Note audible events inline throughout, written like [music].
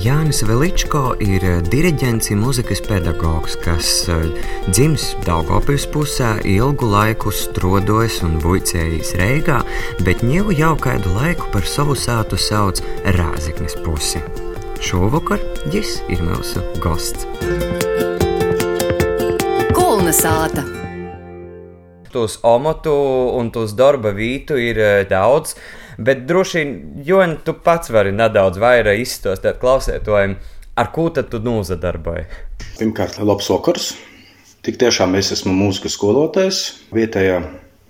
Jānis Veličko ir diriģents un mūzikas pedagogs, kas dzimis Daugopils pusē, ilgu laiku strodojas un vuicējis Reigā, bet ņēvu jau kādu laiku par savu sātu sauc Rāziknes pusi. Šovakar jis ir mūsu gosts. Kulna sāta! Tos omotu un tos darba vītu ir daudz. Bet droši vien, Joņa, tu pats vari nedaudz vairāk izstāstīt klausētājiem, ar ko tad tu nozadarboji? Pirmkārt, labs vakars. Tik tiešām es esmu mūzikas skolotājs vietējā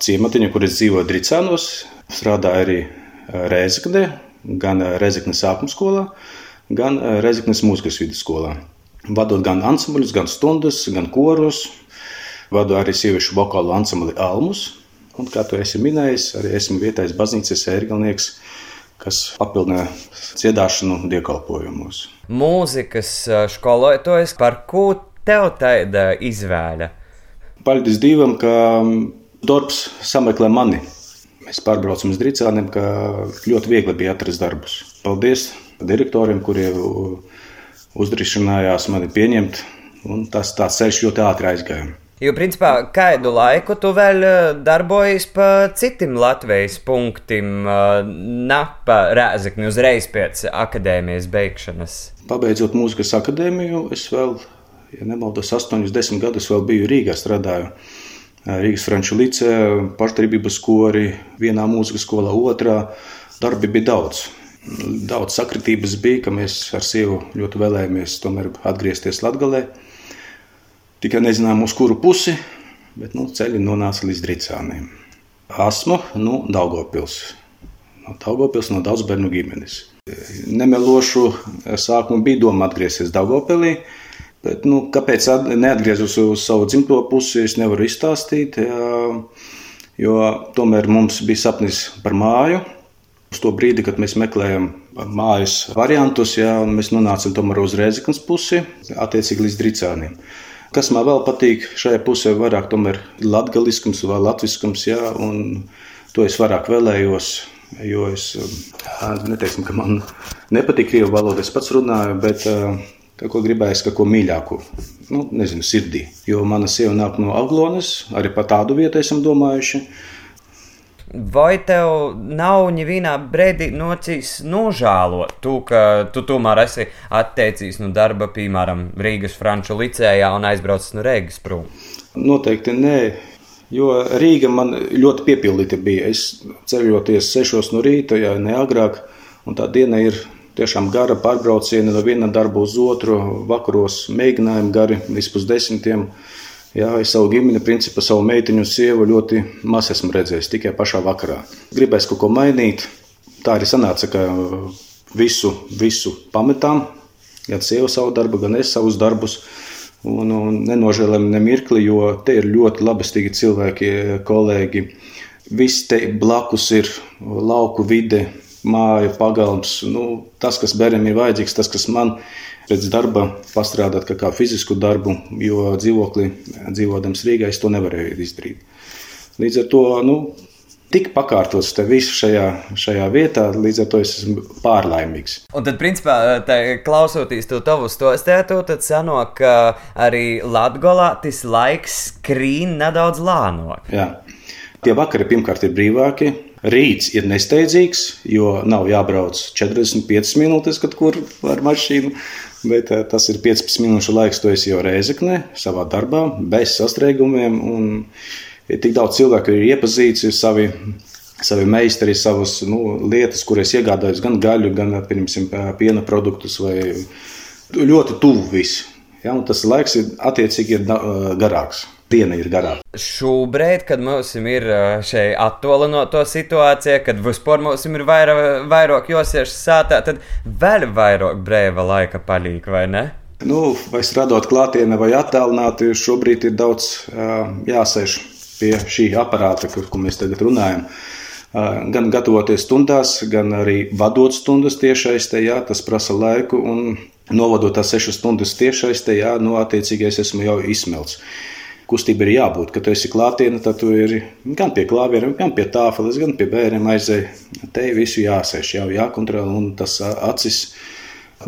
ciematiņa, kur es dzīvoju Dricānos. Strādāju arī Rēzeknē, gan Rēzeknes sākuma skolā, gan Rēzeknes mūzikas vidusskolā. Vadot gan ansambļus, gan stundas, gan korus, vadu arī sieviešu vokālu ansambli Almus. Un, kā tu esi minējis, arī esmu vietējais baznīcas ērgalnieks, kas papildina dziedāšanu dievkalpojumos. Mūzikas skolotājs, par ko tev tāda izvēle? Paldies Dievam, ka darbs sameklē mani. Mēs pārbraucam uz Drīcāniem, ka ļoti viegli bija atrast darbus. Paldies direktoriem, kuriem uzdrošinājās mani pieņemt. Un tas tāds ceļš ļoti ātri aizgāja. Jo, principā, kādu laiku tu vēl darbojies pa citiem Latvijas punktiem, napa rēzakni uzreiz pēc akadēmijas beigšanas? Pabeidzot mūzikas akadēmiju, es vēl, ja nemaldos, 8, 10 gadus vēl biju Rīgā strādāju. Rīgas franču licē, pašdarbības kori, vienā mūzikas skolā, otrā. Darbi bija daudz. Daudz sakritības bija, ka mēs ar sievu ļoti vēlējāmies tomēr atgriezties Latgalē. Tikai nezinām, uz kuru pusi, bet nu, ceļi nonāca līdz Drīcāniem. Esmu nu, Daugopils. No Daugopils, no daudz bērnu ģimenes. Nemelošu, sākumā bija doma atgriezties Daugopilī, bet nu, kāpēc neatgriezos uz savu dzimto pusi, es nevaru izstāstīt. Jā, jo tomēr mums bija sapnis par māju. Uz to brīdi, kad mēs meklējam mājas variantus, jā, mēs nonācām tomēr uz Rēzeknas pusi, attiecīgi līdz Drīcāniem. Kas man vēl patīk šajā pusē, vairāk tomēr latgaliskums vai latviskums, jā, un to es vairāk vēlējos, jo es neteiksim, ka man nepatīk krievu valoda, es pats runāju, bet tā, ko gribēju, ka ko mīļāku, nu, nezinu, sirdī. Jo mana sieva nāk no Aglonas, arī par tādu vietu esam domājuši. Vai tev nav nevienā brīdī nocīs nožēlot to, ka tu tomēr esi atteicies no darba, piemēram, Rīgas Franču licējā un aizbraucis no Rīgas prom? Noteikti nē. Jo Rīga man ļoti piepildīta bija. Es ceļoties 6 no rīta, ja ne agrāk, un tā diena ir tiešām gara pārbrauciena no viena darba uz otru, vakaros mēģinājumi gari līdz pusdesmitiem. Jā, es savu ģimeni, principā savu meitiņu sievu ļoti maz esmu redzējis, tikai pašā vakarā. Gribēju kaut ko mainīt. Tā arī sanāca, ka visu, visu pametām. Gan sieva savu darbu, gan es savus darbus. Un, un nenožēlējam ne mirkli, jo te ir ļoti labestīgi cilvēki, kolēģi. Viss te blakus ir lauku vide, māja, pagalms. Nu, tas, kas bērniem ir vajadzīgs, tas, kas man pēc darba pastrādāt kā, kā fizisku darbu, jo dzīvoklī, dzīvodams Rīgā, es to nevarēju izdarīt. Līdz ar to nu, tik pakārtots te viss šajā, šajā vietā, līdz ar to es esmu pārlaimīgs. Un tad, principā, klausoties to tavu stostētu, tad sanāk, ka arī Latgolā tas laiks skrīn nedaudz lānok. Jā. Tie vakari pirmkārt ir brīvāki, Rīts ir nesteidzīgs, jo nav jābrauc 45 minūtes, kad kur ar mašīnu. Bet eh, tas ir 15 minūšu laiks, tu esi jau reizeknē, savā darbā, bez sastrēgumiem. Tik daudz cilvēku, ir iepazīstināti, ir savi, savi meistari, savas nu, lietas, kuras iegādājas gan gaļu, gan pirmsim, piena produktus. Ļoti tuvu viss. Ja, tas laiks ir attiecīgi ir garāks diena ir garāka. Šobrīd, kad mums ir šeit attālināto situācija, kad vispār mums ir vaira, vairāk jāsiež sātā, tad vēl vairāk brīva laika paliek, vai ne? Nu, vai strādāt klātienē vai attālināti, šobrīd ir daudz jāsēž pie šī aparāta, kur, kur mēs tagad runājam. Gan gatavoties stundās, gan arī vadot stundas tiešais, te, jā, tas prasa laiku, un novadot tās sešas stundas tiešais, te, jā, nu, attiecīgi es esmu jau izsmelts kustība ir jābūt. Kad tu esi klātienē, tad tu ir gan pie klavieriem, gan pie tāfeles, gan pie bērniem aizēji. Te visu jāsēž, jau jākontrolē, un tas acis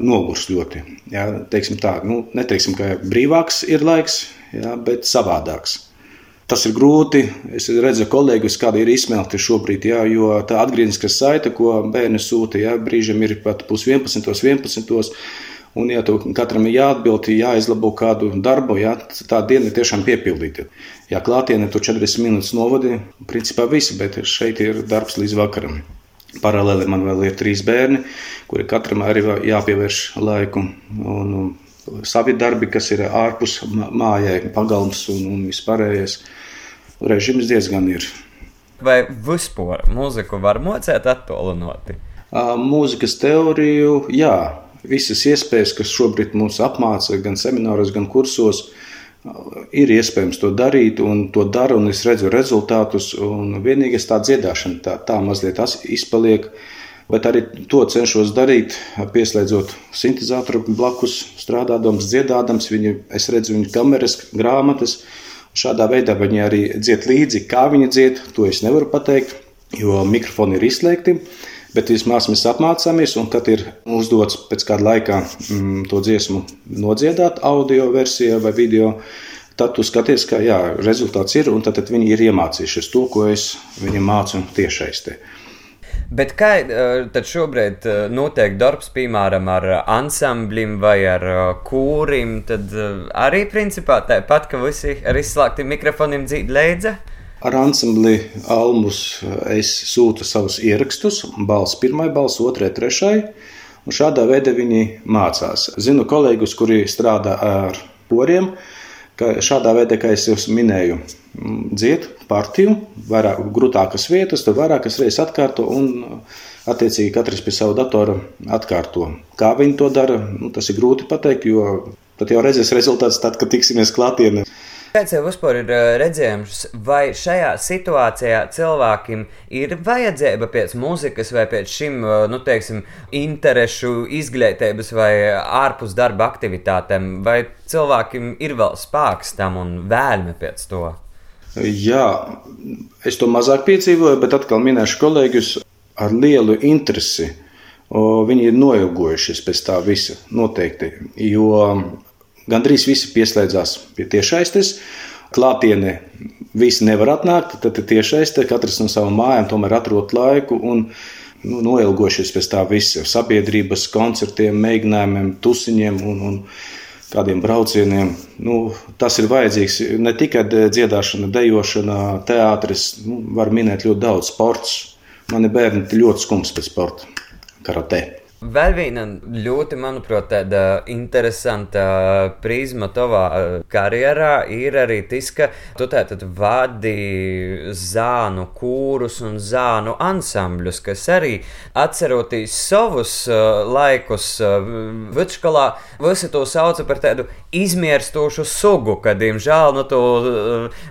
nogurs ļoti. Jā, teiksim tā, nu, neteiksim, ka brīvāks ir laiks, jā, bet savādāks. Tas ir grūti. Es redzu, kolēģis kādi ir izsmelti šobrīd, jā, jo tā atgriezniskā saite, ko bērni sūta, jā, brīžiem ir pat pus 11, 11. Un, ja tu katram ir jāatbild, jāizlabo kādu darbu, jā, tā diena ir tiešām piepildīta. Ja klātienē tu 40 minūtes novadi, principā viss, bet šeit ir darbs līdz vakaram. Paralēli man vēl ir trīs bērni, kuri katram arī jāpievērš laiku. Un, savi darbi, kas ir ārpus mājai, pagalms un, un vispārējais, režims diezgan ir. Vai vispār mūziku var mocēt attālinoti? Mūzikas teoriju, jā, visas iespējas, kas šobrīd mums apmāca gan semināros, gan kursos, ir iespējams to darīt, un to dara, un es redzu rezultātus. Vienīgais tā dziedāšana tā, tā mazliet izpaliek, bet arī to cenšos darīt, pieslēdzot sintēzatoru blakus, strādādams, dziedādams. Viņi, es redzu viņu kameras, grāmatas. Šādā veidā viņi arī dzied līdzi, kā viņi dzied, to es nevaru pateikt, jo mikrofoni ir izslēgti. Bet vismaz mēs apmācāmies, un tad ir uzdots pēc kāda laika mm, to dziesmu nodziedāt audio versijā vai video. Tad tu skaties, ka jā, rezultāts ir, un tad, tad viņi ir iemācījušies to, ko es viņiem mācu tiešsaistē. Bet kā eh, tad šobrīd eh, notiek darbs, piemēram, ar ansamblim vai ar eh, kūrim? Tad arī principā tāpat, ka visi ar izslēgtiem mikrofoniem dzīvo līdzi. Ar ansambli Almus es sūtu savus ierakstus, balss pirmai, balss otrai, trešai. Un šādā veidā viņi mācās. Zinu kolēģus, kuri strādā ar poriem, ka šādā veidā, kā es jau minēju, dzied partiju, vairāk grūtākas vietas, tad vairākas reizes atkārto un attiecīgi katrs pie sava datora atkārto. Kā viņi to dara, nu, tas ir grūti pateikt, jo tad jau redzēs rezultāts tad, kad tiksimies klātienē. Kāds jau vispār ir redzējums, vai šajā situācijā cilvēkiem ir vajadzība pēc mūzikas vai pēc šim, nu, teiksim, interešu izglītības vai ārpus darba aktivitātēm, vai cilvēkiem ir vēl spēks tam un vēlme pēc to? Jā, es to mazāk piedzīvoju, bet atkal minēšu kolēģus ar lielu interesi. Viņi ir noilgojušies pēc tā visa noteikti, jo Gandrīz visi pieslēdzās pie tiešaistes. Klātienē visi nevar atnākt, tad tiešaiste katrs no savām mājām tomēr atrod laiku un nu, noilgošies pēc tā visa sabiedrības koncertiem, mēģinājumiem, tusiņiem un, un kādiem braucieniem. Nu, tas ir vajadzīgs ne tikai dziedāšana, dejošana, teātris, nu, var minēt ļoti daudz sports. Mani bērni ļoti skums pēc sporta, karatē. Vēl viena ļoti, manuprāt, tāda interesanta prizma tavā eh, karjerā ir arī tas, ka tu tātad vadi zānu kūrus un zānu ansambļus, kas arī atceroties savus uh, laikus uh, viduskolā, visi to sauca par tādu izmirstošu sugu, kad, diemžēl, nu, to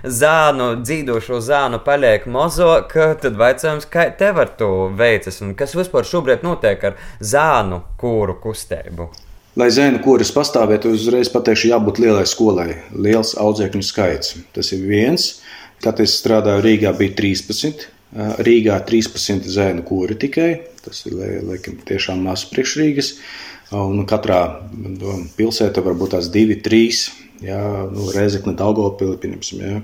zānu, dzīvošo zānu paliek mazāk, tad vaicājums, kā tev ar to veicas un kas vispār šobrīd notiek ar zānu zānu kūru kustību? Lai zēnu kūris pastāvētu, uzreiz pateikšu, jābūt lielai skolai, liels audzēkņu skaits. Tas ir viens. Kad es strādāju Rīgā, bija 13. Rīgā 13 zēnu kūri tikai. Tas ir laikam tiešām maz priekšrīgas. Un katrā pilsētā varbūt tās divi, trīs Jā, nu, Reizekne, Daugopili, pieņemsim, jā.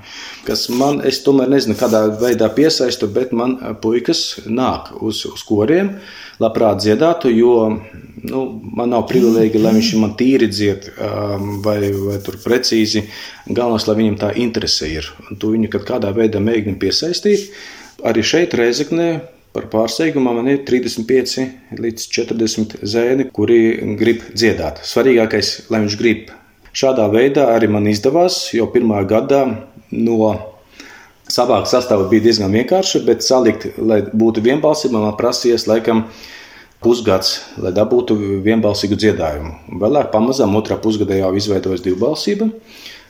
kas man, es tomēr nezinu, kādā veidā piesaistu, bet man puikas nāk uz, uz koriem, labprāt dziedātu, jo nu, man nav privilēģija, lai viņš man tīri dzied vai, vai tur precīzi. Galvenais, lai viņam tā interese ir. Un tu viņu kādā veidā mēģini piesaistīt. Arī šeit, Reizeknē, Par pārsteigumu man ir 35 līdz 40 zēni, kuri grib dziedāt. Svarīgākais, lai viņš grib Šādā veidā arī man izdevās, jo pirmā gadā no savākt sastāvu bija diezgan vienkārši, bet salikt, lai būtu vienbalsība, man prasījās laikam pusgads, lai dabūtu vienbalsīgu dziedājumu. Vēlāk, pamazām, otrā pusgadā jau izveidojas divbalsība.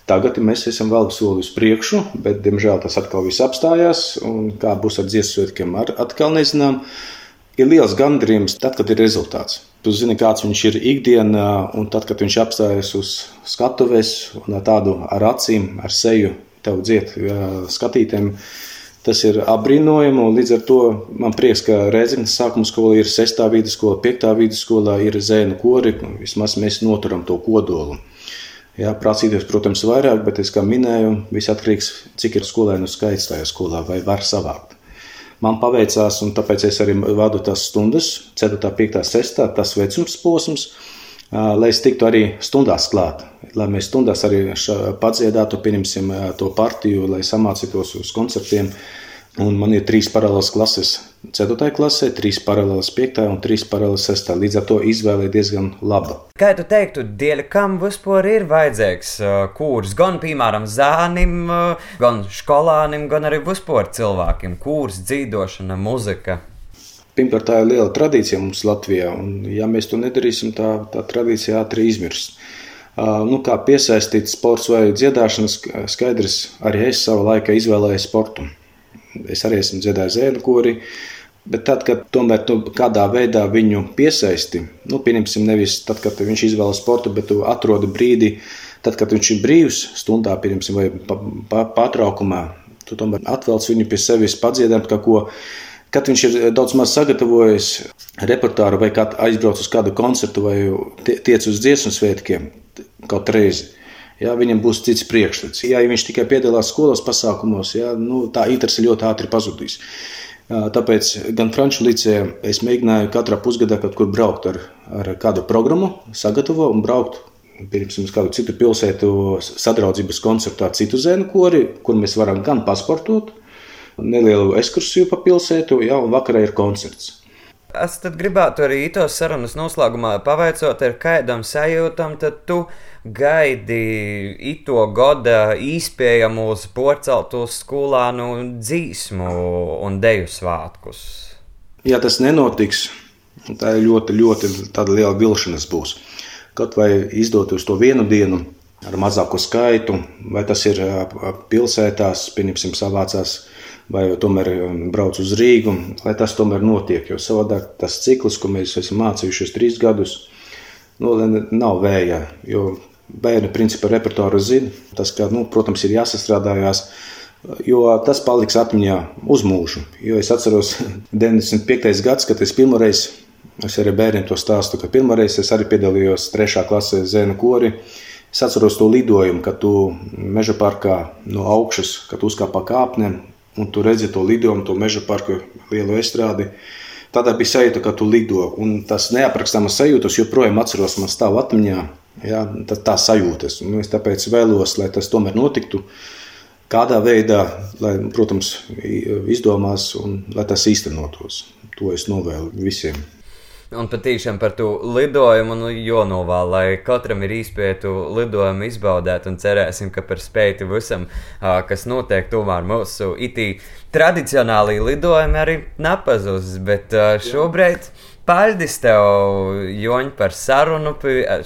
Tagad mēs esam vēl soli uz priekšu, bet, diemžēl, tas atkal viss apstājās. Kā būs ar dziesmu svētkiem, atkal nezinām. Ir liels gandrījums tad, kad ir rezultāts. Tu zini, kāds viņš ir ikdienā, un tad, kad viņš apstājas uz skatuves un ar tādu ar acīm, ar seju tev dziet skatītēm, Tas ir apbrīnojami, līdz ar to man prieks, ka Rēzaknes sākuma skola ir 6. vidusskola, 5. vidusskolā ir zēnu kori. Vismaz mēs noturam to kodolu. Jā, prasīties, protams, vairāk, bet es kā minēju, viss atkarīgs, cik ir skolēnu skaits tajā skolā vai var savākt. Man paveicās, un tāpēc es arī vadu tās stundas, 4, 5, 6, tas vecums posms, lai es tiktu arī stundās klāt. Lai mēs stundās arī padziedātu, pieņemsim to partiju, lai samācītos uz koncertiem. Un man ir trīs paralēlas klases 4. klasē, 3 paralēlas 5. un 3 paralēlas 6. Līdz ar to izvēle ir diezgan laba. Kā tu teiktu, dēļ kam vispār ir vajadzīgs uh, kurs? Gan, piemēram, zēnim, uh, gan skolānim, gan arī vispār cilvēkiem - kurs, dzīvošana, muzika. Pirmkārt, tā ir liela tradīcija mums Latvijā, un ja mēs to nedarīsim, tā, tā tradīcija ātri izmirs. Uh, nu, kā piesaistīt sports vai dziedāšanas, skaidrs, arī es savā laikā izvēlējos sportu. Es arī esmu dziedājis zēnu kori. Bet tad, kad tomēr tu kādā veidā viņu piesaisti, nu, pieņemsim, nevis tad, kad viņš izvēlas sportu, bet tu atrodi brīdi, tad, kad viņš ir brīvs, stundā, pieņemsim, vai pārtraukumā, tu tomēr atvelc viņu pie sevis, padziedāt kaut ko. Kad viņš ir daudz maz sagatavojis repertuāru, vai aizbraucis uz kādu koncertu, vai tiec uz dziesmu svētkiem kaut reizi, ja, viņam būs cits priekšstats. Ja, viņš tikai piedalās skolas pasākumos, ja, nu, tā interese ļoti ātri pazudīs. Tāpēc gan Franču licē es mēģināju katrā pusgadā kaut kur braukt ar, ar kādu programmu, sagatavo un braukt. Pirms uz kādu citu pilsētu sadraudzības koncertu ar citu zēnu kori, kur mēs varam gan pasportot, nelielu ekskursiju pa pilsētu, ja, un vakarā ir koncerts. Es gribētu arī tos sarunas noslēgumā pavaicot, ar kādam sajūtam, tad tu gaidi ito gada īspējamu uz porceltu skolānu dzīsmu un deju svētkus. Ja tas nenotiks, tā ir ļoti, ļoti liela vilšanās būs. Kaut vai izdotos to vienu dienu ar mazāku skaitu, vai tas ir pilsētās, pieņemsim, savācās vai tomēr um, brauc uz Rīgu, lai tas tomēr notiek. Jo savādāk tas cikls, ko mēs esam mācījušies trīs gadus, nu, nav vējā. Jo bērni principā repertuāru zina. Tas, ka, nu, protams, ir jāsastrādājās. Jo tas paliks atmiņā uz mūžu. Jo es atceros [laughs] 95. gads, kad es pirmoreiz, es arī bērniem to stāstu, ka pirmoreiz es arī piedalījos trešā klasē Zēna kori. Es atceros to lidojumu, kad tu meža parkā no augšas, kad uzkāp pa kāpnēm, un tu redzi to lidojumu, to meža parku lielo estrādi. Tādā bija sajūta, ka tu lido. Un tas neaprakstāmas sajūtas joprojām atceros man stāv atmiņā. Ja, tā, tā sajūtas. Un es tāpēc vēlos, lai tas tomēr notiktu. Kādā veidā, lai, protams, izdomās un lai tas īstenotos. To es novēlu visiem. Un patīšām par to lidojumu, nu, jo novēl, lai katram ir īspētu lidojumu izbaudēt, un cerēsim, ka par spēju visam, kas notiek tomēr mūsu itī tradicionālī lidojumi arī nepazūs, bet šobrīd. Paldies tev, Joņ, par sarunu.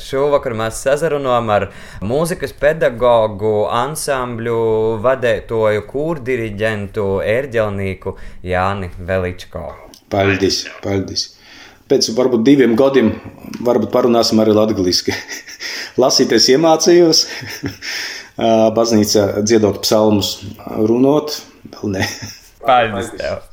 Šovakar mēs sazarunājām ar mūzikas pedagogu, ansambļu vadētoju, kūrdiriģentu, ērģelnieku Jāni Veličko. Paldies! paldies pēc varbūt diviem gadiem varbūt parunāsim arī latviešu. [laughs] Lasīties iemācījos, [laughs] baznīcā dziedot psalmus, runot, vēl ne. Paldies! Tev.